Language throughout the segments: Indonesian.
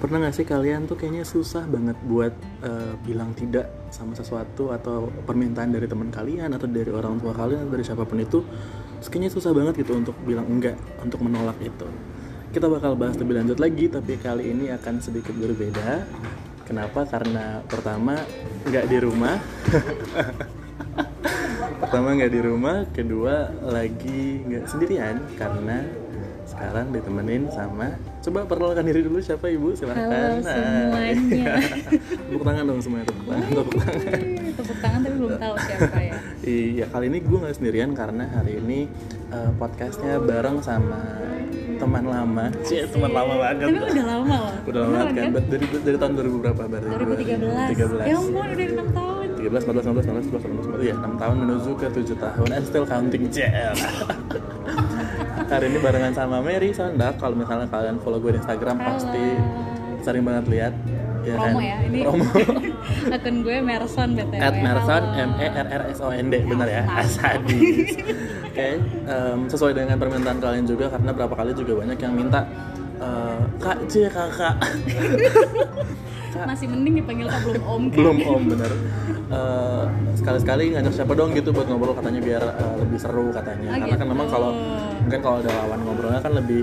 Pernah gak sih kalian tuh kayaknya susah banget buat eh, bilang tidak sama sesuatu atau permintaan dari teman kalian atau dari orang tua kalian atau dari siapa pun itu terus kayaknya susah banget gitu untuk bilang enggak, untuk menolak itu. Kita bakal bahas lebih lanjut lagi tapi kali ini akan sedikit berbeda. Kenapa? Karena pertama nggak di rumah. pertama nggak di rumah, kedua lagi nggak sendirian karena sekarang ditemenin sama coba perkenalkan diri dulu siapa ibu silahkan Halo semuanya. tepuk tangan dong semuanya tepuk tangan tepuk tangan tepuk tangan tapi belum tahu siapa ya iya kali ini gue nggak sendirian karena hari ini eh, podcastnya bareng sama teman lama sih teman lama banget tapi udah lama loh udah lama kan dari, dari tahun 2000 berapa berarti 2013 ya ampun udah 6 tahun 13, 14, 15, 16, 17, 18, 19, 6 tahun menuju ke 7 tahun and still counting CL hari ini barengan sama Mary Sondak kalau misalnya kalian follow gue di Instagram Halo. pasti sering banget lihat ya promo kan? ya ini promo akun gue Merson btw at Merson. M E R R S O N D benar ya asadis oke em, sesuai dengan permintaan kalian juga karena berapa kali juga banyak yang minta eh, kak C kakak masih mending dipanggil kak belum om kan? belum om bener Eh, sekali-sekali ngajak siapa dong gitu buat ngobrol katanya biar eh, lebih seru katanya Oh, karena kan gitu. memang kalau mungkin kalau ada lawan ngobrolnya kan lebih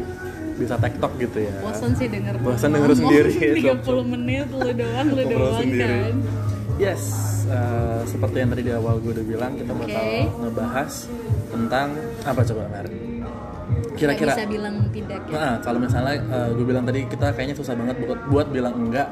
bisa tektok gitu ya. Bosan sih denger Bosan denger sendiri, 30 menit lu doang lu doang sendiri. kan. Yes eh, seperti yang tadi di awal gue udah bilang kita bakal Oke. ngebahas tentang apa coba Mer? Kira-kira. bisa bilang tidak ya. Nah, kalau misalnya eh, gue bilang tadi kita kayaknya susah banget buat, buat bilang enggak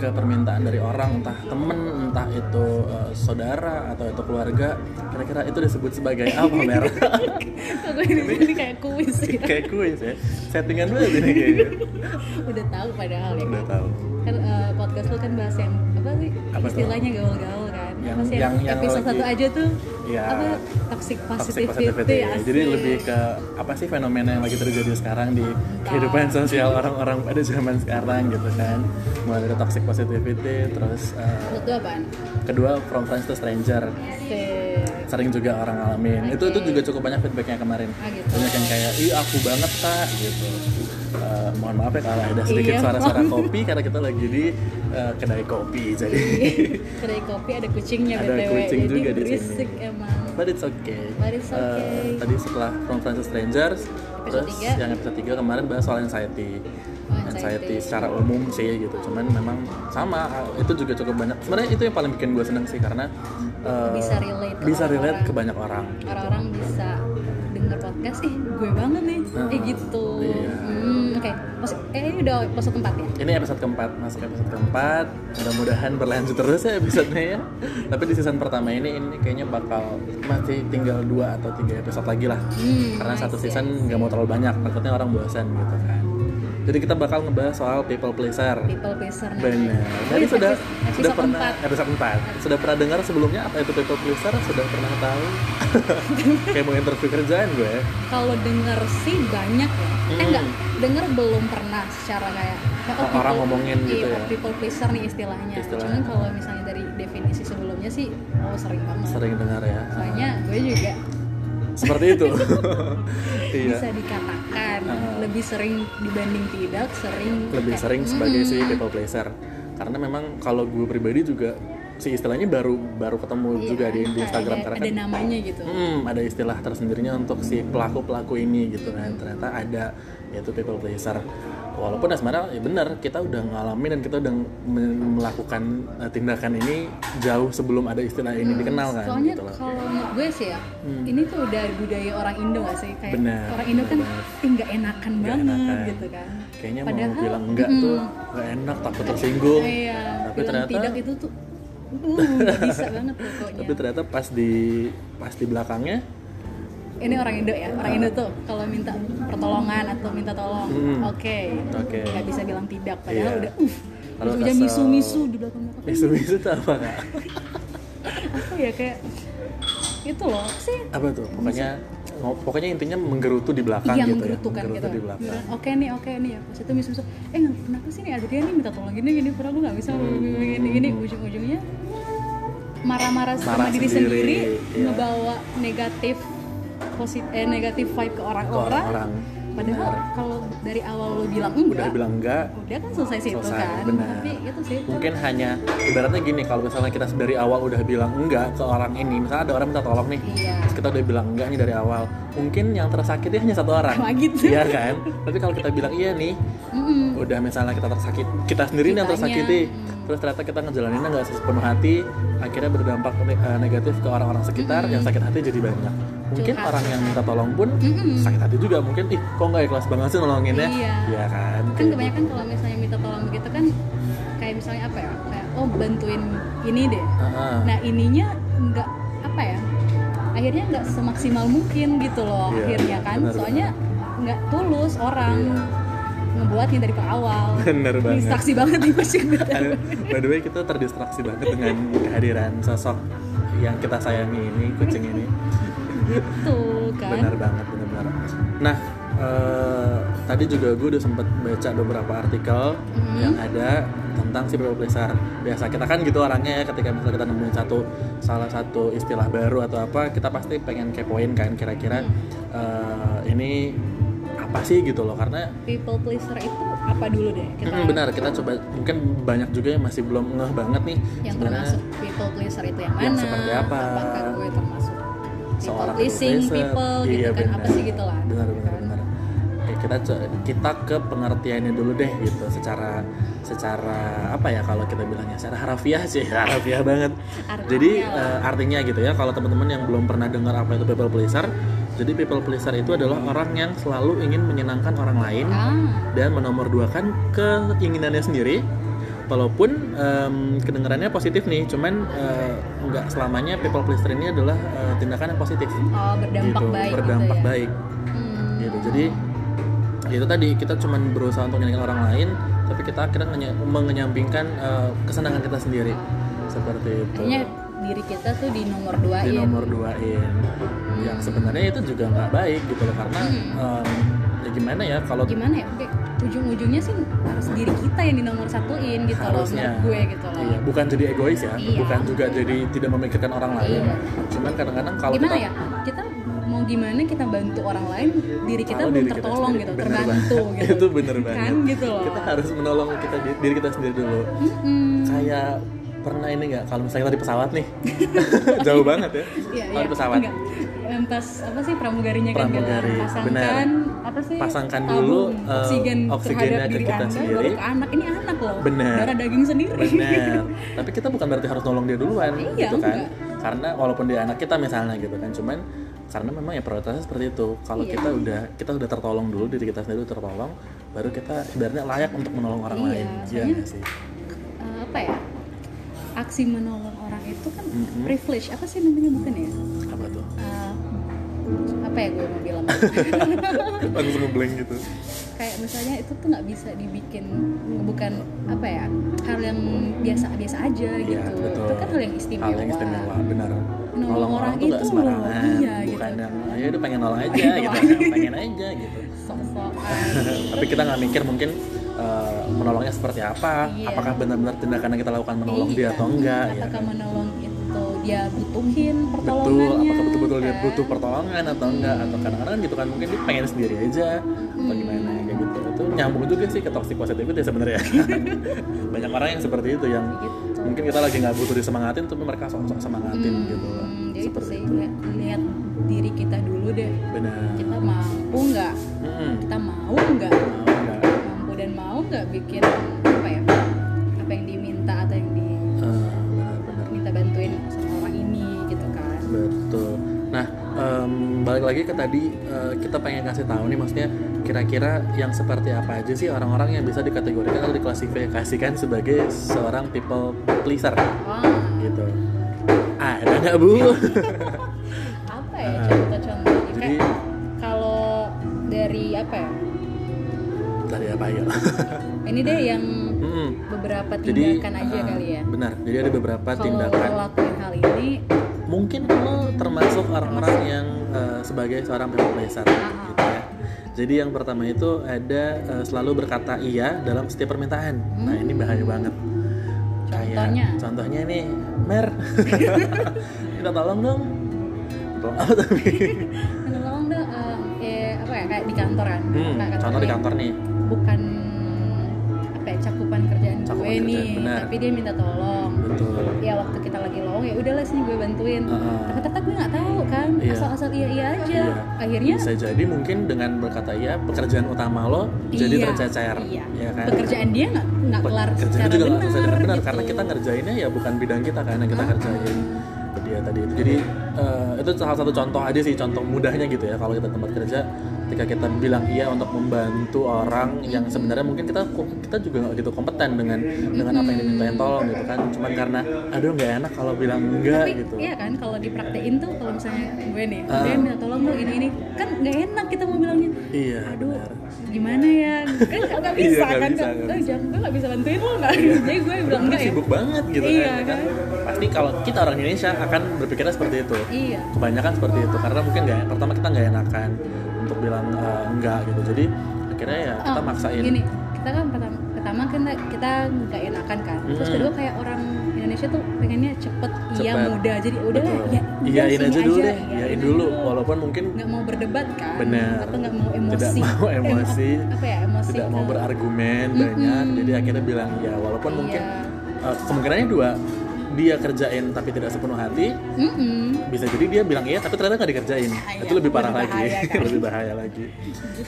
ke permintaan dari orang entah temen entah itu eh, saudara atau itu keluarga kira-kira itu disebut sebagai apa mer? Ini, kayak kuis ya? kayak kuis ya. Settingan dulu ini kayaknya udah tahu padahal ya. Udah tahu. Kan eh, podcast lu kan bahas yang apa sih Apa istilahnya gaul-gaul kan. Yang- apa sih yang- yang episode satu aja tuh Ya, apa toxic toxic positivity, positivity. asik. jadi lebih ke apa sih fenomena yang lagi terjadi sekarang di kehidupan sosial orang-orang pada zaman sekarang gitu kan. Mulai dari toxic positivity terus eh, Menurut lu apaan? kedua from friends to stranger. Sering juga orang ngalamin. Itu itu juga cukup banyak feedbacknya kemarin. Ah, gitu. banyak yang kayak ih aku banget kak gitu. Eh, mohon maaf ya kalau ada sedikit Iya, suara-suara kopi karena kita lagi di eh, kedai kopi jadi Kedai kopi ada kucingnya Ada BTW kucing jadi juga di sini. emang but it's okay But it's okay. Eh, tadi setelah from to strangers Episode terus tiga. yang episode 3 kemarin bahas soal anxiety Oh, anxiety anxiety. secara umum sih gitu cuman memang sama itu juga cukup banyak sebenarnya itu yang paling bikin gue seneng sih karena eh, Bisa relate bisa relate orang-orang. ke banyak orang orang-orang bisa denger podcast ih gue banget nih Ah, eh gitu iya. hmm, oke Mas- eh ini udah episode keempat ya Ini episode keempat, masuk episode keempat. Mudah-mudahan berlanjut terus ya episodenya ya. Tapi di season pertama ini, ini kayaknya bakal masih tinggal dua atau tiga episode lagi lah. Hmm, Karena I satu season nggak mau terlalu banyak, takutnya orang bosan gitu kan. Jadi kita bakal ngebahas soal people pleaser. people pleaser. Benar. Oh, Tadi iya, sudah episode- sudah episode pernah keempat. episode 4. Sudah pernah dengar sebelumnya apa itu people pleaser? Sudah pernah tahu? Kayak mau interview kerjaan gue. kalau denger sih banyak ya eh Hmm. enggak denger belum pernah secara kayak oh, Orang people- ngomongin gitu iya, ya. people pleaser nih istilahnya, Istilahnya. cuman kalau misalnya dari definisi sebelumnya sih oh sering banget Sering dengar ya. soalnya gue juga Seperti itu. iya. bisa dikatakan Ah. lebih sering dibanding tidak sering lebih kayak, sering sebagai si "Mm, people pleaser karena memang kalau gue pribadi juga si istilahnya baru baru ketemu iya, juga di, di Instagram ada, karena ada kan namanya gitu hmm, ada istilah tersendirinya untuk si pelaku pelaku ini gitu kan ternyata ada yaitu people pleaser walaupun ya sebenarnya ya benar kita udah ngalamin dan kita udah me- melakukan eh, tindakan ini jauh sebelum ada istilah ini dikenal kan Hmm. soalnya gitu kalau menurut gue sih ya Hmm. ini tuh udah budaya orang Indo gak sih kayak Benar, orang Indo kan benar. ih, nggak enakan Nggak banget enakan. gitu kan kayaknya Padahal, mau bilang enggak mm, tuh nggak enak takut tersinggung iya tapi ternyata tidak itu tuh uh bisa banget pokoknya tapi ternyata pas di pas di belakangnya ini orang Indo ya orang Indo tuh kalau minta pertolongan atau minta tolong Hmm. oke Oke. nggak bisa bilang tidak padahal Iya. udah uh Kalau terus udah kesel. misu-misu di belakang belakang isu-isu itu apa kak? apa ya kayak itu loh sih apa tuh pokoknya ngo- pokoknya intinya menggerutu di belakang yang gitu ya menggerutukan menggerutu gitu di belakang oke nih oke nih ya pas itu misu-misu eh nggak- kenapa sih nih Adrian nih minta tolong gini gini padahal lu nggak bisa gini gini ujung-ujungnya marah-marah sama Marah diri sendiri, sendiri, iya. ngebawa negatif posit eh negatif vibe ke orang-orang padahal Benar. kalau dari awal lo bilang enggak udah bilang enggak udah kan selesai situ Selesai, kan benar. tapi itu sih mungkin hanya ibaratnya gini kalau misalnya kita dari awal udah bilang enggak ke orang ini misalnya ada orang minta tolong nih iya terus kita udah bilang enggak nih dari awal mungkin yang tersakiti hanya satu orang Wah, gitu. iya kan tapi kalau kita bilang iya nih Mm-mm. udah misalnya kita tersakit kita sendiri nih yang Kitanya, tersakiti mm. Terus ternyata kita ngejalaninnya nggak sepenuh hati akhirnya berdampak eh, negatif ke orang-orang sekitar yang sakit hati jadi banyak mungkin Curhat. orang yang minta tolong pun Mm-mm. sakit hati juga mungkin ih kok nggak ikhlas banget sih nolonginnya Iya. Iya kan kan kebanyakan kalau misalnya minta tolong begitu kan kayak misalnya apa ya kayak oh bantuin ini deh Heeh. nah ininya nggak apa ya akhirnya nggak semaksimal mungkin gitu loh Iya, akhirnya kan benar, soalnya nggak tulus orang Iya. Ngebuatnya dari awal. Bener banget. distraksi banget nih pasti Aduh, by the way kita terdistraksi banget dengan kehadiran sosok yang kita sayangi ini kucing ini. Gitu kan. Benar banget benar-benar nah eh, tadi juga gue udah sempat baca beberapa artikel Mhm. yang ada tentang si people pleaser biasa kita kan gitu orangnya ya ketika misalnya kita nemuin satu salah satu istilah baru atau apa kita pasti pengen kepoin kan kira-kira eh, ini apa sih gitu loh karena people pleaser itu apa dulu deh? Kita Mm, benar kita coba mungkin banyak juga yang masih belum ngeh banget nih yang sebenarnya. termasuk people pleaser itu yang mana? Yang seperti apa? apakah gue termasuk people seorang pleasing people people gitu Iya, kan? Apa benar. sih gitu lah? Benar benar kan? benar. Oke, kita kita ke pengertiannya dulu deh gitu secara secara apa ya kalau kita bilangnya? Secara harafiah sih harafiah banget. Artinya jadi eh, artinya gitu ya kalau teman-teman yang belum pernah dengar apa itu people pleaser jadi people pleaser itu adalah orang yang selalu ingin menyenangkan orang lain ah. dan menomorduakan keinginannya sendiri. Walaupun em, kedengarannya positif nih cuman eh, nggak selamanya people pleaser ini adalah eh, tindakan yang positif. Oh berdampak gitu baik berdampak gitu ya. baik. Hmm. gitu jadi itu tadi kita cuman berusaha untuk menyenangkan orang lain tapi kita akhirnya menye- mengenyampingkan eh, kesenangan kita sendiri. Seperti itu diri kita tuh di nomor duain di nomor duain yang sebenarnya itu juga nggak baik gitu loh karena Hmm. em, ya gimana ya kalau gimana ya? Oke ujung-ujungnya sih harus diri kita yang di nomor satuin gitu loh harusnya. menurut gue gitu loh. Iya, bukan jadi egois ya Iya. bukan juga jadi tidak memikirkan orang lain. Iya. cuman kadang-kadang kalau gimana kita ya? Kita mau gimana kita bantu orang lain diri kita belum diri kita tertolong sendiri- gitu bener terbantu banget. gitu. Itu bener banget. kan gitu loh. Kita harus menolong kita diri kita sendiri dulu. Mm-mm. kayak pernah ini nggak? Kalau misalnya kita di pesawat nih. Jauh banget ya? Iya, kalau iya. di pesawat. Enggak. Pas apa sih pramugarinya kan Pramugari, bilang, pasangkan benar. apa sih Pasangkan tabung dulu, eh, oksigen oksigennya terhadap ke kita anda sendiri. baru ke anak. Ini anak loh. Benar. darah daging sendiri. Benar. Tapi kita bukan berarti harus nolong dia duluan Iya, gitu kan? enggak. karena walaupun dia anak kita misalnya gitu kan? Cuman karena memang ya prioritasnya seperti itu. Kalau Iya. kita udah kita udah tertolong dulu diri kita sendiri udah tertolong baru kita ibaratnya layak untuk menolong orang Iya, lain. Iya sih? Eh, apa ya aksi menolong orang itu kan Mhm. privilege. Apa sih namanya bukan ya? Apa tuh? Eh, apa ya gue mau bilang? Langsung ngeblank gitu. Kayak misalnya itu tuh nggak bisa dibikin bukan apa ya hal yang biasa biasa aja Iya, gitu. Betul. itu kan hal yang istimewa, hal yang istimewa benar. Nolong nolong orang orang nggak itu sembarangan. iya, bukan gitu. yang ayo udah pengen nolong aja gitu. Pengen aja gitu. Sok-sokan. Tapi kita nggak mikir mungkin eh, menolongnya seperti apa Iya. apakah benar-benar tindakan yang kita lakukan menolong dia Iya. atau enggak ya apakah kan? menolong itu dia butuhin betul pertolongannya apakah betul-betul dia kan? butuh pertolongan atau enggak atau kadang-kadang kan gitu kan mungkin dia pengen sendiri aja atau Hmm. gimana kayak gitu itu nyambung juga sih ke toxic positivity sebenarnya banyak orang yang seperti itu yang Gitu. mungkin kita lagi nggak butuh disemangatin tapi mereka sok-sok semangatin Hmm, gitu jadi seperti itu lihat, diri kita dulu deh benar kita mampu nggak Mm-mm. kita mau nggak nggak bikin apa ya apa yang diminta atau yang Eh, benar-benar diminta bantuin sama orang ini gitu kan Betul. Nah, em, balik lagi ke tadi eh, kita pengen kasih tahu nih, maksudnya kira-kira yang seperti apa aja sih orang-orang yang bisa dikategorikan atau diklasifikasikan sebagai seorang people pleaser, wah gitu. Ah, ada nggak bu? apa ya Ah. contoh-contohnya Jadi- kayak kalau dari apa ya Tadi apa ya? ini deh yang Mm-mm. beberapa Jadi tindakan aja eh, kali ya Benar. Jadi ada beberapa kalau tindakan. lo lakuin hal ini Mungkin lo termasuk orang-orang yang eh, sebagai seorang people pleaser, Ah. gitu ya. Jadi yang pertama itu ada eh, selalu berkata iya dalam setiap permintaan. Nah ini bahaya banget. Contohnya? Kayak, contohnya nih, Mer, minta tolong dong. Tolong apa tapi? tolong dong em, eh, apa ya kayak di kantor kan Hmm, Nah, contoh di kantor nih. Bukan apa ya cakupan kerjaan Cakupan gue nih kerjaan, benar. tapi dia minta tolong Betul. ya waktu kita lagi lowong ya udahlah sini gue bantuin Heeh. tapi ternyata gue nggak tahu kan Iya. asal-asal iya iya aja Iya. akhirnya Bisa jadi mungkin dengan berkata iya, pekerjaan utama lo jadi iya, tercecer. iya. Ya kan? pekerjaan dia nggak nggak kelar secara juga benar, benar gitu. karena kita ngerjainnya ya bukan bidang kita kan yang kita Ah. kerjain dia tadi itu. Jadi eh, itu salah satu contoh aja sih contoh mudahnya gitu ya kalau kita tempat kerja ketika kita bilang iya untuk membantu orang yang sebenarnya mungkin kita kita juga nggak gitu kompeten dengan dengan apa yang dimintain tolong gitu kan. Cuman karena aduh nggak enak kalau bilang enggak tapi gitu. iya kan kalau dipraktein tuh kalau misalnya gue nih Ah. dia minta tolong lo ini ini kan nggak enak kita mau bilangnya. Iya aduh benar. gimana ya? Kan nggak bisa Iya, kan bisa, nggak "Eh, bisa." gue nggak bisa bantuin lo nggak. Jadi gue bilang enggak ya. sibuk banget gitu Iya, kan, kan? Pasti kalau kita orang Indonesia akan berpikirnya seperti itu. Iya. Kebanyakan seperti itu karena mungkin nggak pertama kita nggak enakan untuk bilang eh, enggak gitu. Jadi akhirnya ya kita Oh, maksain. gini kita kan pertama pertama kan kita nggak enakan kan. Terus Mm-mm. kedua kayak orang Indonesia tuh pengennya cepet, iya mudah. Jadi udah Betul. ya iyain aja dulu deh iyain aja dulu walaupun mungkin nggak mau berdebat kan Benar. atau nggak mau emosi. Tidak mau Em- emosi, apa ya emosi tidak mau ke- berargumen Mm-mm. banyak jadi akhirnya bilang ya walaupun Iya. mungkin eh, kemungkinannya dua dia kerjain tapi tidak sepenuh hati Mm-mm. bisa jadi dia bilang iya tapi ternyata nggak dikerjain. Bahaya. itu lebih parah lagi. kan? lebih bahaya lagi.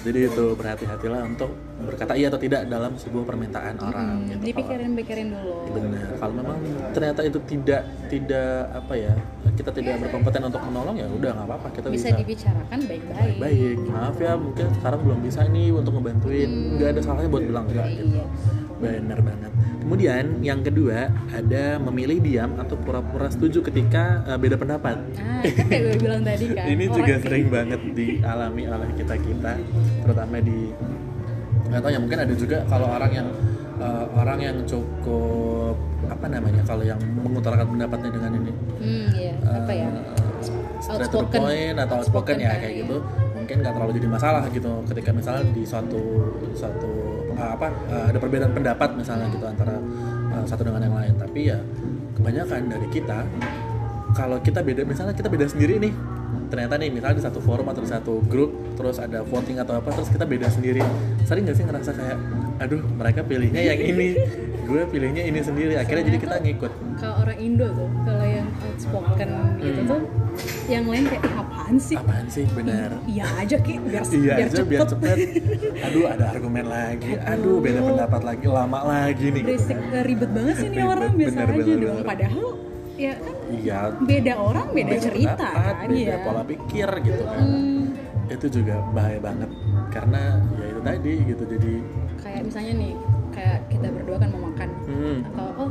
Jadi itu berhati-hatilah untuk berkata iya atau tidak dalam sebuah permintaan orang Hmm, gitu. Dipikirin pikirin dulu. Benar. Kalau memang ternyata itu tidak tidak apa ya kita tidak berkompeten untuk menolong ya udah nggak apa-apa kita bisa bisa, dibicarakan baik-baik. Baik maaf ya mungkin sekarang belum bisa nih untuk ngebantuin. Nggak ada salahnya buat bilang enggak gitu. Iya benar banget kemudian yang kedua ada memilih diam atau pura-pura setuju ketika eh, beda pendapat. Ah kan kayak gue bilang tadi kan ini orang- juga sering banget dialami oleh kita kita terutama di nggak tahu ya mungkin ada juga kalau orang yang eh, orang yang cukup apa namanya kalau yang mengutarakan pendapatnya dengan ini. Hmm iya. Apa ya? Straight to the Outspoken. point atau outspoken Outspoken ya kayak iya. gitu mungkin nggak terlalu jadi masalah gitu. Ketika misalnya di suatu suatu eh, apa eh, ada perbedaan pendapat misalnya gitu antara eh, satu dengan yang lain. Tapi ya kebanyakan dari kita kalau kita beda misalnya kita beda sendiri nih ternyata nih misalnya di satu forum atau di satu grup terus ada voting atau apa terus kita beda sendiri. Sering gak sih ngerasa kayak aduh mereka pilihnya yang ini gue pilihnya ini sendiri. Akhirnya jadi kita ngikut. kalau orang Indo tuh kalau yang outspoken gitu Hmm. tuh yang lain kayak "Ih, apaan sih? Apaan sih? Benar. Iya aja ki. Biar iya biar aja cepet, biar cepet. aduh ada argumen lagi. Aduh. Beda pendapat lagi. Lama lagi nih. Berisik kan. ribet banget sih nih orang. Biasa bener, aja bener, dong. bener. padahal ya kan iya. beda orang beda, cerita pendapat, kan? beda ya pola pikir gitu kan. Hmm, itu juga bahaya banget. Karena ya itu tadi gitu. Jadi kayak misalnya nih kayak kita berdua kan mau makan. Hmm, atau oh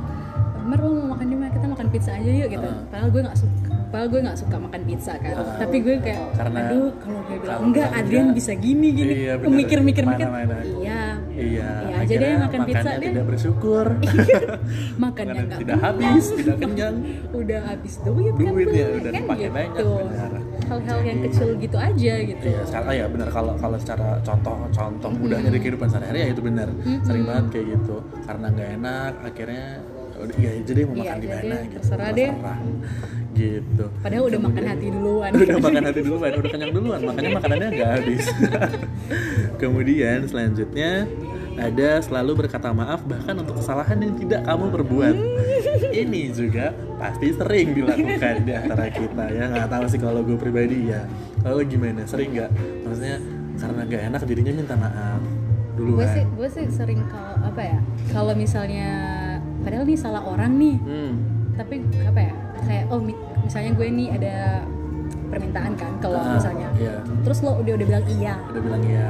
Mer lo mau makan di mana kita makan pizza aja yuk gitu Ah. padahal gue nggak suka padahal gue nggak suka makan pizza kan Ah. tapi gue kayak Karena- aduh kalau gue bilang enggak Adrian bisa gini gini iya, bener. mikir mikir mikir Mana-mana. iya iya Iya aja deh makan pizza makannya deh. tidak bersyukur makannya Makanan nggak tidak habis tidak kenyang udah habis duit kan Duit ya, beli, udah kan dipakai gitu. banyak, benar. hal-hal yang kecil gitu aja gitu Iya, sekarang ya benar kalau kalau secara contoh contoh mudahnya di kehidupan sehari-hari ya itu benar. Sering banget kayak gitu. Karena nggak enak, akhirnya udah iya aja deh mau Iya makan di aja mana deh, gitu. terserah deh. Gitu. padahal udah makan Kemudian- hati duluan udah makan hati duluan, udah kenyang duluan, makanya makanannya nggak habis. Kemudian selanjutnya ada selalu berkata maaf bahkan untuk kesalahan yang tidak kamu perbuat. Ini juga pasti sering dilakukan di antara kita ya. Nggak tahu sih kalau gue pribadi ya. Kalau gimana? Sering nggak? Maksudnya karena nggak enak jadinya minta maaf gue duluan. sih gue sih sering kalau apa ya kalau misalnya padahal nih salah orang nih Hmm. tapi apa ya kayak oh mi- misalnya gue nih ada permintaan kan kalau Ah, misalnya Iya. terus lo udah udah bilang iya Udah bilang iya.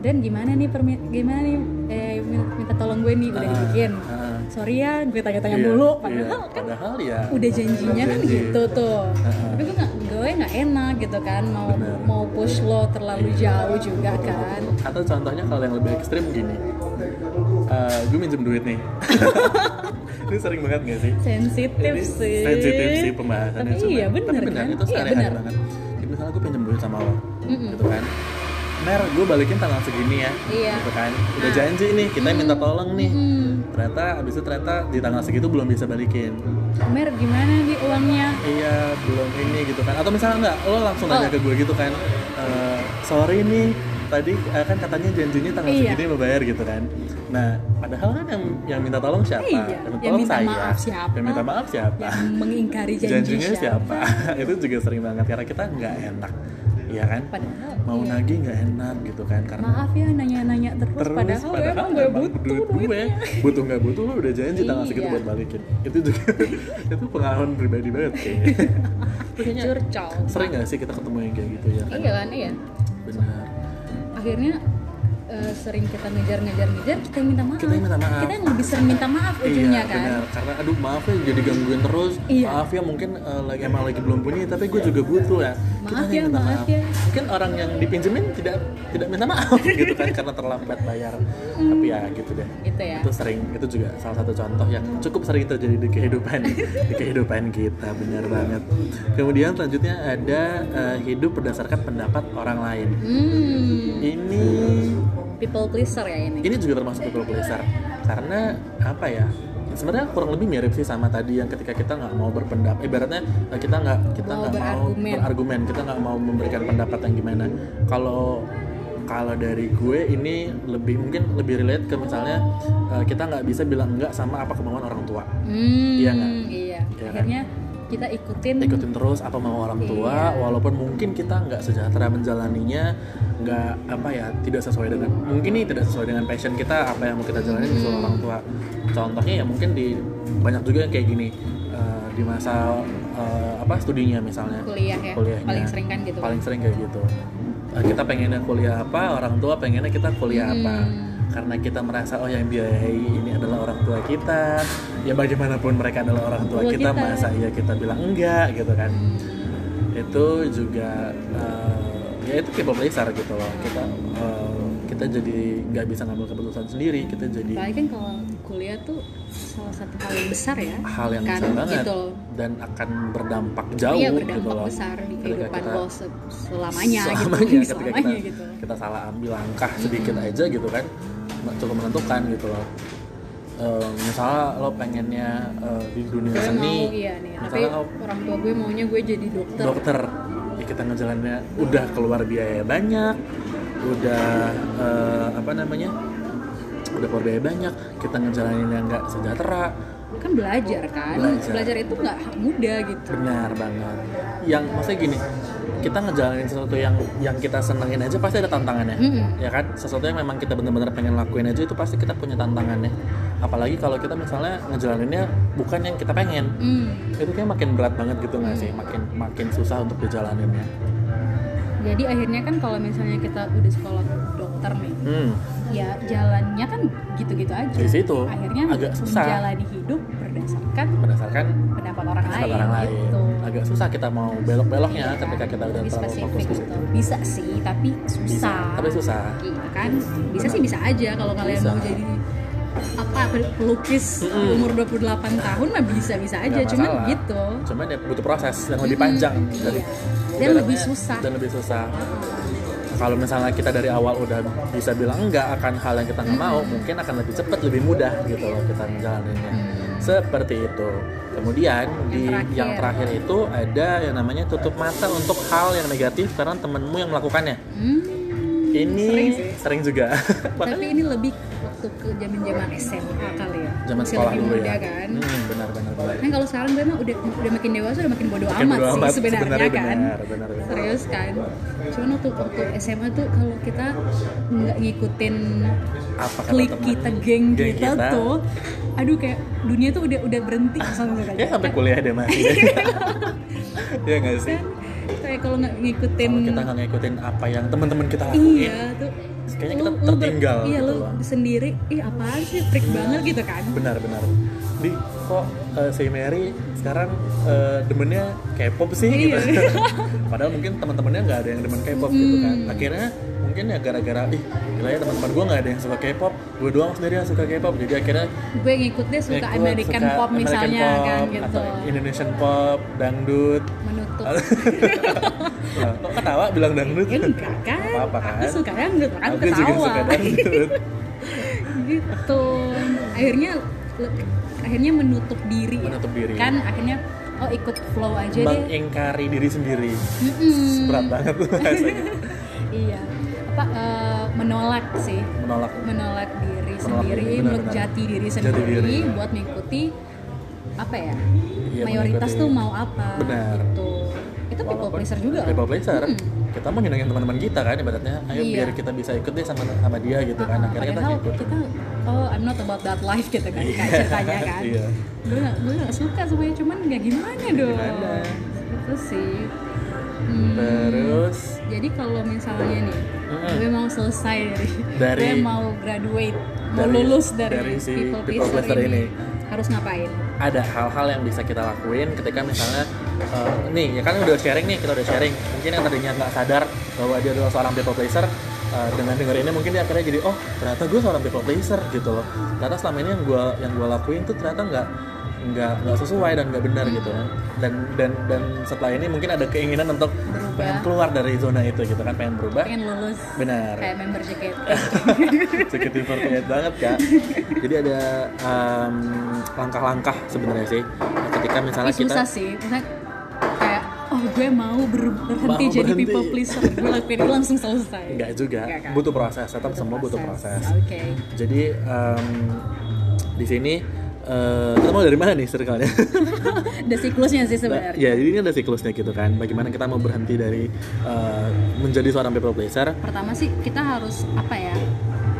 dan gimana nih permi gimana nih eh, min- minta tolong gue nih udah Ah, dibikin ah. sorry ya gue tanya-tanya Iya, dulu iya. padahal kan padahal ya udah janjinya kan janji. gitu tuh Ah. tapi gue nggak gue nggak enak gitu kan mau Bener. mau push lo terlalu jauh juga kan atau contohnya kalau yang lebih ekstrim gini Eh, gue minjem duit nih. Ini sering banget gak sih? Sensitif sih. sensitif sih pembahasannya Tapi iya, bener tapi benar kan? itu Iya, banget. Jadi misalnya gue pinjam duit sama lo Mm-mm. gitu kan. Mer, gue balikin tanggal segini ya Iya. gitu kan. Udah Ah. janji nih kita minta tolong nih. Hmm. ternyata abis itu ternyata di tanggal segitu belum bisa balikin. Mer gimana nih uangnya? Iya belum ini gitu kan. Atau misalnya enggak lo langsung nanya Oh. ke gue gitu kan. "Eh, sorry nih tadi eh, kan katanya janjinya tanggal Iya. segini mau bayar gitu kan. Nah padahal kan yang yang minta tolong siapa? Iya, yang, yang tolong minta saya. maaf siapa? yang minta maaf siapa? Yang mengingkari janji janjinya siapa? itu juga sering banget karena kita nggak enak. Iya kan? Padahal mau iya. nagih nggak enak gitu kan karena maaf ya nanya-nanya terus, terus padahal, emang gue butuh duit gue. Butuh nggak butuh lu udah janji tanggal segitu Iya. buat balikin. Itu juga itu pengalaman pribadi banget kayaknya. Curcol sering nggak sih kita ketemu yang kayak gitu ya kan? Iya kan iya. Benar akhirnya eh, sering kita ngejar-ngejar-ngejar kita yang minta maaf. Kita yang minta maaf. kita yang lebih sering minta maaf ujungnya iya kan? benar. Karena aduh maaf ya jadi gangguin terus. Iya. maaf ya mungkin eh, lagi emang lagi belum punya tapi gue juga butuh ya. Maaf yang ya, minta maaf. ya. mungkin orang yang dipinjemin tidak tidak minta maaf gitu kan karena terlambat bayar. Tapi ya gitu deh. Gitu ya. Itu sering itu juga salah satu contoh yang cukup sering terjadi di kehidupan di kehidupan kita benar banget. Kemudian selanjutnya ada eh, hidup berdasarkan pendapat orang lain. Hmm, ini people pleaser ya ini. Ini juga termasuk people pleaser. Karena apa ya? Sebenarnya kurang lebih mirip sih sama tadi yang ketika kita nggak mau berpendapat ibaratnya eh, kita nggak kita nggak mau berargumen. berargumen. Kita nggak mau memberikan pendapat yang gimana. Kalau kalau dari gue ini lebih mungkin lebih relate ke misalnya eh, kita nggak bisa bilang enggak sama apa kemauan orang tua. Hmm, Iya nggak? iya. Iya kan? Kita ikutin ikutin terus apa mau orang tua Iya. walaupun mungkin kita nggak sejahtera menjalaninya nggak apa ya tidak sesuai dengan mungkin ini tidak sesuai dengan passion kita apa yang mau kita jalani Hmm. disuruh orang tua contohnya ya mungkin di banyak juga yang kayak gini eh, di masa eh, apa studinya misalnya kuliah ya Kuliahnya. paling sering kan gitu paling sering kayak gitu Eh, kita pengennya kuliah apa orang tua pengennya kita kuliah apa Hmm. Karena kita merasa oh yang biayai ini adalah orang tua kita. Ya bagaimanapun mereka adalah orang tua kita, kita. masa iya kita bilang enggak gitu kan. Hmm. itu juga eh, ya itu people pleaser gitu loh. Kita eh, kita jadi nggak bisa ngambil keputusan sendiri. Kita jadi apalagi kan kalau kuliah tuh salah satu hal yang besar ya hal yang kan besar banget. gitu. Dan akan berdampak jauh iya gitu berdampak loh. besar di Ketika kehidupan kita- lo se- selamanya, selamanya gitu ketika selamanya kita, gitu. kita salah ambil langkah sedikit aja gitu kan cukup menentukan gitu loh. Eh, misalnya lo pengennya eh, di dunia gue seni mau iya nih tapi misalnya lo orang tua gue maunya gue jadi dokter. Dokter. Ya kita ngejalannya udah keluar biaya banyak udah eh, apa namanya udah keluar biaya banyak kita ngejalaninnya nggak sejahtera kan belajar kan. Belajar. itu nggak mudah gitu. Benar banget. Yang maksudnya gini kita ngejalanin sesuatu yang yang kita senengin aja pasti ada tantangannya. Mm-mm. ya kan? Sesuatu yang memang kita benar-benar pengen lakuin aja itu pasti kita punya tantangannya. Apalagi kalau kita misalnya ngejalaninnya bukan yang kita pengen. Hmm. itu kayak makin berat banget gitu nggak sih? Makin makin susah untuk dijalaninnya. Jadi akhirnya kan kalau misalnya kita udah sekolah dokter nih hmm. Ya jalannya kan gitu-gitu aja Di situ, akhirnya agak susah. menjalani hidup berdasarkan berdasarkan pendapat orang lain orang lain gitu agak susah kita mau belok-beloknya Iya, ketika kita udah terlalu fokus gitu. bisa sih tapi susah bisa tapi susah Iya kan bisa Benar. sih bisa aja kalau kalian Bisa. mau jadi apa pelukis Mm-mm. umur 28 tahun mah bisa bisa aja cuman masalah. gitu cuman ya butuh proses yang lebih panjang Iya. dari Dan lebih susah. dan lebih susah kalau misalnya kita dari awal udah bisa bilang enggak akan hal yang kita nggak mau mungkin akan lebih cepat lebih mudah gitu loh kita ngejalaninnya seperti itu. Kemudian di terakhir. yang terakhir itu ada yang namanya tutup mata untuk hal yang negatif karena temenmu yang melakukannya. Hmm, ini Sering sih. sering juga. Tapi ini lebih waktu ke zaman zaman SMA kali ya. Zaman sekolah lebih dulu muda ya. kan? Hmm, benar benar benar. Kan kalau sekarang gue mah udah udah makin dewasa udah makin bodo Makin amat bodo sih amat, sebenarnya, sebenarnya kan. benar, benar, benar. serius kan? Cuman waktu waktu SMA tuh kalau kita nggak ngikutin apa klik teman? kita geng, Geng kita, kita. tuh aduh kayak dunia tuh udah udah berhenti sampai ya sampai kuliah deh masih ya nggak sih? Kan kayak kalau nggak ngikutin kalau kita nggak ngikutin apa yang teman-teman kita lakuin iya tuh. Kayaknya lu- kita lu ber- tertinggal iya gitu lu loh. sendiri ih apaan sih? Freak banget gitu kan? Benar benar. Di kok eh, si Mary sekarang eh, demennya K-pop sih Iya. gitu. Padahal mungkin teman-temannya nggak ada yang demen K-pop gitu kan. Akhirnya mungkin ya gara-gara ih gila ya teman-teman gue nggak ada yang suka K-pop. Gue doang sendiri yang suka K-pop jadi akhirnya gue ngikut deh suka ngikut, American suka pop American misalnya pop, kan gitu. Atau Indonesian pop dangdut. Menutup. Nah, kok ketawa bilang dangdut? Ya enggak kan. Apa-apa kan? aku suka dangdut aku aku juga ketawa. suka dangdut. Gitu. Akhirnya akhirnya menutup diri. Menutup diri. kan akhirnya oh ikut flow aja deh. Mengingkari diri sendiri. Mm-mm. berat banget tuh rasanya. Iya apa eh, menolak sih. Menolak. Menolak diri Menolak sendiri, diri, menurut jati diri Jati sendiri diri. buat mengikuti apa ya Iya, mayoritas mengikuti- tuh mau apa Benar. gitu. Itu people pleaser juga people pleaser. Hmm. kita mau nyenengin teman-teman kita kan ibaratnya. Ayo Iya. biar kita bisa ikut deh sama sama dia gitu kan. Ah, akhirnya kita ikut kita oh I'm not about that life gitu kan kayak ceritanya kan. Iya. gue gak, gue gak suka semuanya cuman gak gimana dong. Gimana? itu sih. Hmm, terus? Jadi kalau misalnya nih Mm-mm. gue mau selesai dari, Dari- gue mau graduate mau dari- lulus dari, dari si people, people pleaser ini, ini. harus ngapain ada hal-hal yang bisa kita lakuin ketika misalnya eh, nih ya kan udah sharing nih kita udah sharing mungkin yang tadinya nggak sadar bahwa dia adalah seorang people pleaser eh, dengan denger ini mungkin dia akhirnya jadi oh ternyata gue seorang people pleaser gitu loh ternyata selama ini yang gue yang gue lakuin tuh ternyata nggak nggak nggak sesuai dan nggak benar gitu kan dan dan dan setelah ini mungkin ada keinginan untuk. Pengen keluar dari zona itu gitu kan pengen berubah. Pengen lulus benar. kayak member JKT JKT48 banget kak. Jadi ada em, langkah-langkah sebenarnya sih ketika misalnya tapi kita susah sih kayak oh gue mau ber- berhenti Mau jadi berhenti. people pleaser. Gue lakuin itu langsung selesai. Enggak juga. Enggak kan? butuh proses tetap semua butuh proses. oke. Jadi em, di sini eh, kita mau dari mana nih circle-nya? ada siklusnya sih sebenarnya ya jadi ini ada siklusnya gitu kan bagaimana kita mau berhenti dari eh, menjadi seorang people pleaser pertama sih kita harus apa ya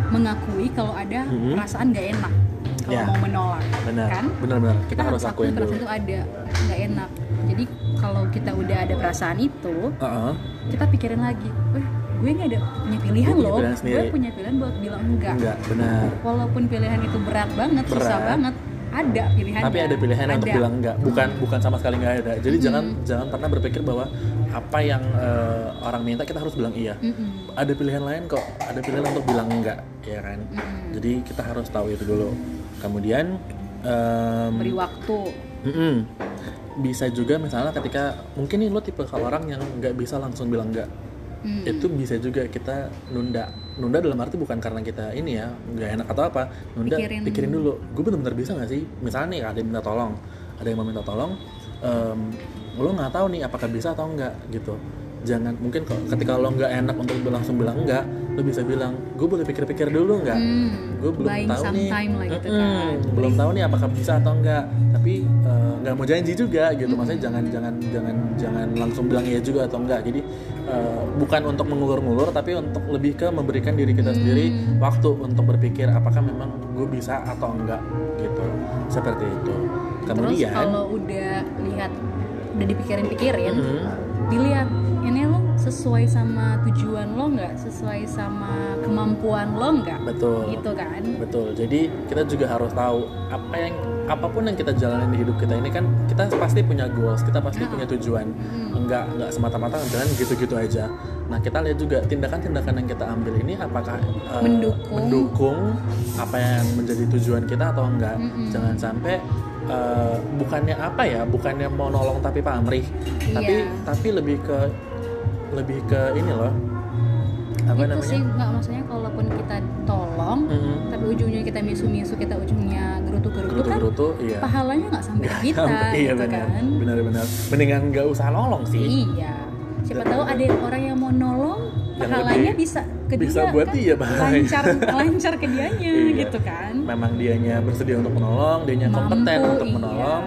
mengakui kalau ada Mhm. perasaan gak enak kalau Ya. mau menolak benar kan benar-benar kita, kita harus akui lakuin perasaan dulu itu ada nggak enak jadi kalau kita udah ada perasaan itu Heeh. kita pikirin lagi eh gue nggak ada punya pilihan Gue punya loh gue sendiri." punya pilihan buat bilang enggak enggak benar walaupun pilihan itu berat banget susah Berat. banget ada pilihan tapi ada pilihan untuk bilang enggak bukan bukan sama sekali enggak ada. Jadi Mm-mm. jangan jangan pernah berpikir bahwa apa yang eh, orang minta kita harus bilang iya. Ada pilihan lain kok. Ada pilihan untuk bilang enggak ya kan? Mm-mm. jadi kita harus tahu itu dulu. Kemudian em, beri waktu. Mm-mm. bisa juga misalnya ketika mungkin nih lo tipe kalau orang yang nggak bisa langsung bilang enggak Mm. itu bisa juga kita nunda. Nunda dalam arti bukan karena kita ini ya nggak enak atau apa. Nunda Pikirin. pikirin, dulu gue bener-bener bisa nggak sih? Misalnya nih ada yang minta tolong. Ada yang mau minta tolong em, lo nggak tahu nih apakah bisa atau enggak gitu jangan mungkin kok ketika lo nggak enak untuk langsung bilang enggak lo bisa bilang gue boleh pikir-pikir dulu nggak? Hmm, gue belum tahu nih. gitu Mm-mm, kan. belum tahu nih apakah bisa atau enggak tapi eh, nggak mau janji juga gitu. Maksudnya jangan jangan jangan jangan langsung bilang iya juga atau enggak jadi eh, bukan untuk mengulur-ngulur tapi untuk lebih ke memberikan diri kita sendiri Hmm. waktu untuk berpikir apakah memang gue bisa atau enggak gitu. Seperti itu. Kemudian terus kalau udah lihat udah dipikirin-pikirin Mm, dilihat ini lo sesuai sama tujuan lo nggak sesuai sama kemampuan lo nggak betul gitu kan Betul. Jadi kita juga harus tahu apa yang apa pun yang kita jalanin di hidup kita ini kan kita pasti punya goals, kita pasti Ya. punya tujuan. Hmm. Enggak enggak semata-mata jalan gitu-gitu aja. Nah, kita lihat juga tindakan-tindakan yang kita ambil ini apakah eh, Mendukung. mendukung apa yang menjadi tujuan kita atau enggak. Mm-mm. Jangan sampai eh, bukannya apa ya, bukannya mau nolong tapi pamrih, tapi Iya. tapi lebih ke lebih ke ini loh. Apa itu namanya? sih nggak maksudnya kalaupun kita tolong Mm-mm. tapi ujungnya kita misu-misu kita ujungnya gerutu-gerutu kan Gerutu-gerutu, iya. pahalanya nggak sampai ke kita iya gitu benar kan benar-benar mendingan nggak usah nolong sih iya siapa Dan- tahu ada orang yang mau nolong Yang pahalanya lebih- bisa ke bisa dia buat kan dia, bahaya. lancar lancar ke dianya Iya. gitu kan memang dianya bersedia untuk menolong dianya Mampu, kompeten untuk iya. menolong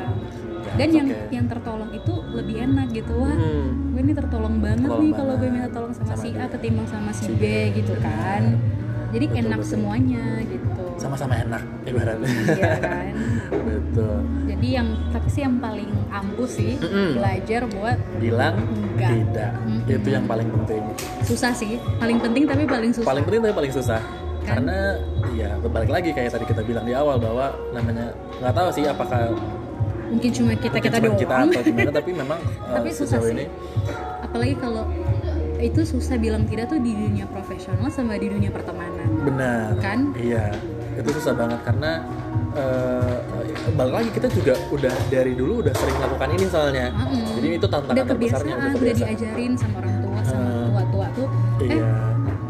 dan Ya, yang oke. yang tertolong itu lebih enak gitu wah Hmm, gue ini tertolong banget Tertolong nih kalau gue minta tolong sama, sama si A ketimbang sama si B B, gitu kan jadi Betul, enak betul. semuanya gitu. Sama-sama enak ibaratnya. Iya kan? Betul. Jadi yang tapi sih yang paling ampuh sih Mm-mm. belajar buat bilang Enggak. tidak. Mm-mm. itu yang paling penting. Susah sih. Paling penting tapi paling susah. Paling penting tapi paling susah. Kan? karena ya balik lagi kayak tadi kita bilang di awal bahwa namanya nggak tahu sih apakah mungkin cuma kita kita mungkin cuma doang. kita atau gimana tapi memang uh, tapi susah sejauh sih. ini apalagi kalau itu susah bilang tidak tuh di dunia profesional sama di dunia pertemanan Benar. Kan? Iya. Itu susah banget karena eh balik lagi kita juga udah dari dulu udah sering melakukan ini soalnya. Mm-mm. Jadi itu tantangan udah terbesarnya kebiasaan udah udah kebiasaan. diajarin sama orang tua sama Hmm. tua-tua tuh eh Iya.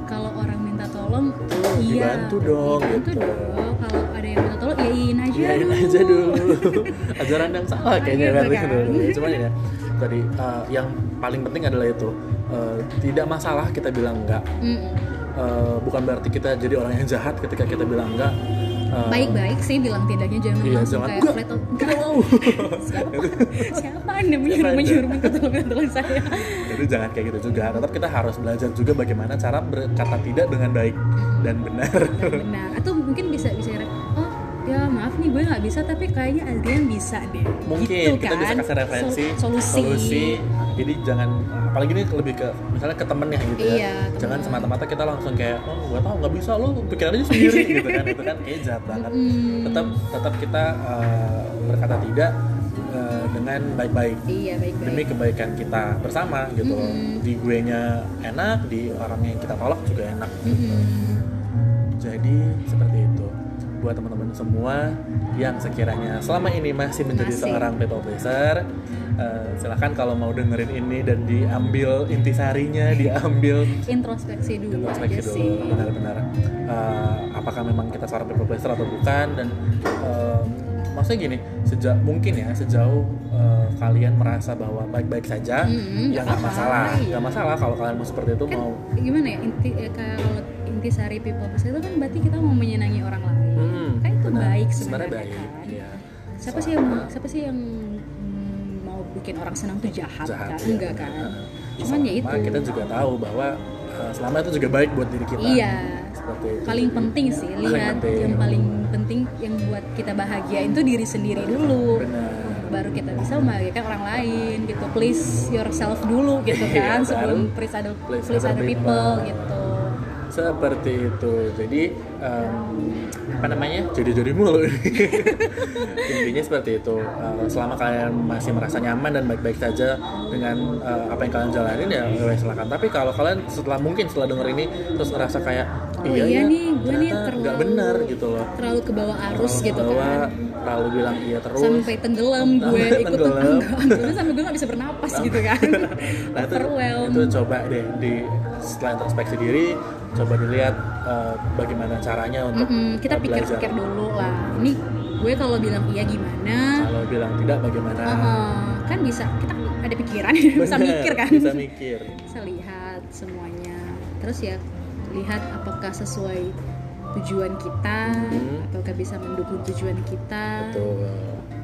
kalau orang minta tolong Tuh, iya dibantu dong, dibantu gitu. dong kalau ada yang minta tolong iyain aja Iyain dulu. aja dulu. Ajaran yang salah kayaknya Gitu kan. dulu. Cuman ya tadi eh, yang paling penting adalah itu Eh, tidak masalah kita bilang enggak. Mm-mm. eh, bukan berarti kita jadi orang yang jahat ketika kita bilang enggak. Eh, baik-baik sih bilang tidaknya jangan Iya, langsung jangan, kayak "Enggak, flat out mau siapa? Siapa anda menyuruh menyuruh mengetolong saya? Jadi jangan kayak gitu juga. Tetap kita harus belajar juga bagaimana cara berkata tidak dengan baik dan benar. benar. Atau mungkin bisa bisa ya maaf nih gue nggak bisa tapi kayaknya Adrian bisa deh Mungkin gitu kita kan bisa kasih referensi, Sol- solusi, Jadi jangan apalagi ini lebih ke misalnya ke gitu ya. Iya, jangan temen. semata-mata kita langsung kayak oh gak tau nggak bisa lu pikiran aja sendiri gitu kan. Itu kan kayak jahat banget. Mm. Tetap tetap kita eh, berkata tidak eh, dengan baik-baik. iya baik demi baik kebaikan kita bersama gitu loh. Mm-mm. Di gue nya enak, di orang yang kita tolak juga enak. Jadi seperti itu. Buat teman-teman semua yang sekiranya selama ini masih menjadi Masih. seorang people pleaser, eh, silahkan kalau mau dengerin ini dan diambil intisarinya, diambil introspeksi dulu introspeksi aja dulu benar-benar. Eh, apakah memang kita seorang people pleaser atau bukan? Dan eh, maksudnya gini sejak mungkin ya sejauh eh, kalian merasa bahwa baik-baik saja Mm-mm, ya nggak masalah. Iya. nggak masalah kalau kalian mau seperti itu kan mau gimana ya inti ya, kalau inti sari people pleaser itu kan berarti kita mau menyenangi orang lain benar. baik sebenarnya baik kan? iya. siapa sih yang siapa sih yang mm, mau bikin orang senang tuh jahat, jahat kan? iya, enggak kan? Heeh. cuman ya itu. kita juga tahu bahwa eh, selama itu juga baik buat diri kita. Iya. Seperti itu. Paling penting sih paling lihat penting. yang paling penting yang buat kita bahagiain tuh diri sendiri dulu. Benar. Baru kita bisa membahagiakan orang lain gitu. Please yourself dulu gitu Iya, kan sebelum please other, please please other other people. people. gitu seperti itu. Jadi em, apa namanya? Jadi jadi mulu intinya seperti itu. Eh, selama kalian masih merasa nyaman dan baik-baik saja dengan eh, apa yang kalian jalanin ya ya silakan tapi kalau kalian setelah mungkin setelah denger ini terus ngerasa kayak Oh iya, iya ya, nih, gue nih terlalu- nggak benar gitu loh. terlalu ke bawah arus gitu Bahwa kan terlalu bilang iya terus. Sampai tenggelam gue Sampai ikut tenggelam. tenggelam. Sampai gue gak bisa bernapas gitu kan. Nah itu, itu coba deh di setelah introspeksi diri coba dilihat eh, bagaimana caranya untuk Mm-mm, kita eh, pikir-pikir dulu lah. Ini gue kalau bilang iya gimana? Kalau bilang tidak bagaimana? Heeh, kan bisa kita kan ada pikiran bisa mikir kan. bisa mikir. Bisa lihat semuanya. Terus ya lihat apakah sesuai tujuan kita Hmm. ataukah bisa mendukung tujuan kita. Betul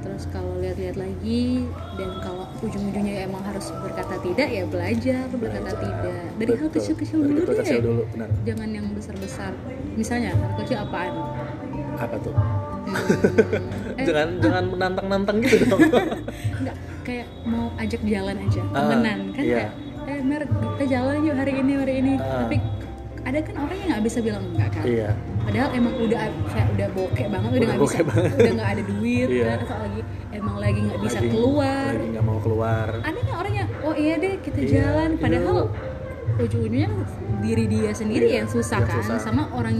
terus kalau lihat-lihat lagi dan kalau ujung-ujungnya emang harus berkata tidak ya belajar berkata Belajar. tidak. Dari hal kecil-kecil dulu kecil deh. kecil dulu benar. Jangan yang besar-besar. Misalnya hal kecil apaan? Apa tuh? Hmm, eh, jangan jangan menantang-nantang gitu dong. Enggak kayak mau ajak jalan aja Ah, temenan kan iya. kayak eh Mer kita jalan yuk hari ini hari ini. Ah. tapi ada kan orang yang nggak bisa bilang enggak kan iya padahal emang udah kayak udah bokeh banget udah nggak bisa banget. udah nggak ada duit Iya. kan atau lagi emang lagi nggak bisa Lagi- keluar lagi nggak mau keluar ada nggak orang yang oh iya deh kita Iya, jalan iya. padahal ujung-ujungnya diri dia sendiri Iya, yang susah yang kan susah. sama orang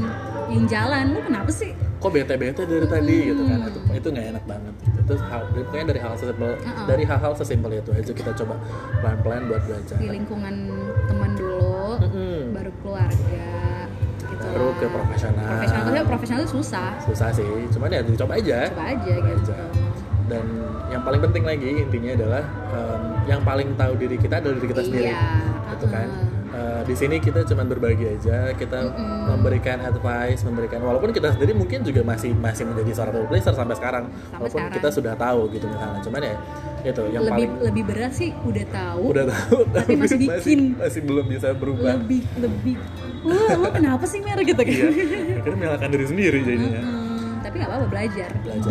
yang jalan lu kenapa sih kok bete-bete dari tadi Hmm. gitu kan itu itu nggak enak banget gitu itu hal pokoknya dari hal sesimpel Uh-uh. dari hal-hal sesimpel itu aja kita coba pelan-pelan buat belajar di lingkungan teman dulu Mm-mm. baru keluarga gitu baru ke profesional profesional tapi profesional itu susah susah sih cuman ya dicoba aja coba aja Coba gitu aja. dan yang paling penting lagi intinya adalah em, yang paling tahu diri kita adalah diri kita sendiri iya gitu kan. Eh, di sini kita cuma berbagi aja kita Mm-mm. memberikan advice memberikan walaupun kita sendiri mungkin juga masih masih menjadi seorang people pleaser sampai sekarang walaupun sekarang. kita sudah tahu gitu misalnya cuman ya itu yang lebih paling lebih berat sih udah tahu udah tahu Tapi masih bikin. masih, belum bisa berubah lebih lebih wah lu kenapa sih mer gitu kan iya akhirnya menyalahkan diri sendiri jadinya Mm-mm. tapi nggak apa-apa belajar. Belajar.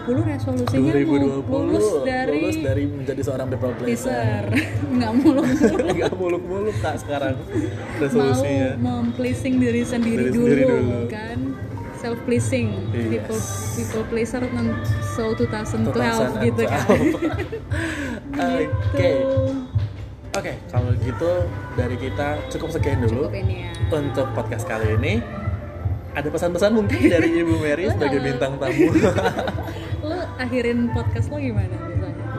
2020 resolusinya 2020 mau lulus dari, lulus dari menjadi seorang people pleaser nggak muluk-muluk nggak muluk-muluk kak sekarang mau resolusinya mem-pleasing diri sendiri, Diri dulu, sendiri dulu. kan self pleasing Yes. people people pleaser non so 2012 gitu kan 2012. Oke. gitu Oke, kalau gitu dari kita cukup sekian dulu cukup ini ya untuk podcast kali ini. Ada pesan-pesan mungkin dari Ibu Mary sebagai bintang tamu. lo akhirin podcast lo gimana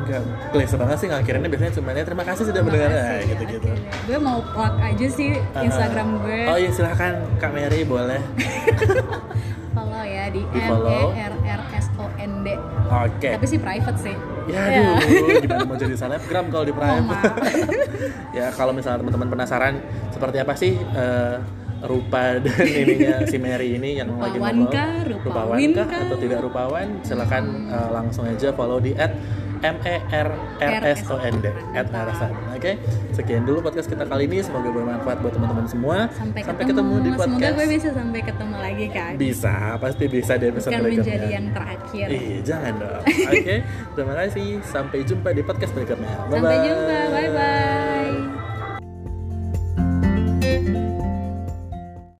Enggak, klise banget sih ngakhirinnya biasanya cuma ya terima kasih sudah mendengar nah, ya, gitu-gitu. akhirnya. gue mau plug aja sih Uh-uh. Instagram gue Oh iya silahkan Kak Mary boleh. follow ya di Di M. E R R S O N D Oke. tapi sih private sih Ya Ya. aduh, gimana mau jadi selebgram kalau di Oh, private? maaf. ya kalau misalnya teman-teman penasaran seperti apa sih eh, rupa dan ininya si Mary ini yang lagi Rupawan ngobrol kah? Rupawin rupawan kah kah? atau tidak rupawan silakan uh, langsung aja follow di at M E R R S O N D at Narasan. Oke, sekian dulu podcast kita kali ini. Semoga bermanfaat buat teman-teman semua. sampai, ketemu, di semoga podcast. gue bisa sampai ketemu lagi kan Bisa, pasti bisa di episode bukan menjadi yang terakhir Ih, jangan dong. Oke, terima kasih. Sampai jumpa di podcast berikutnya. Bye-bye. sampai jumpa bye bye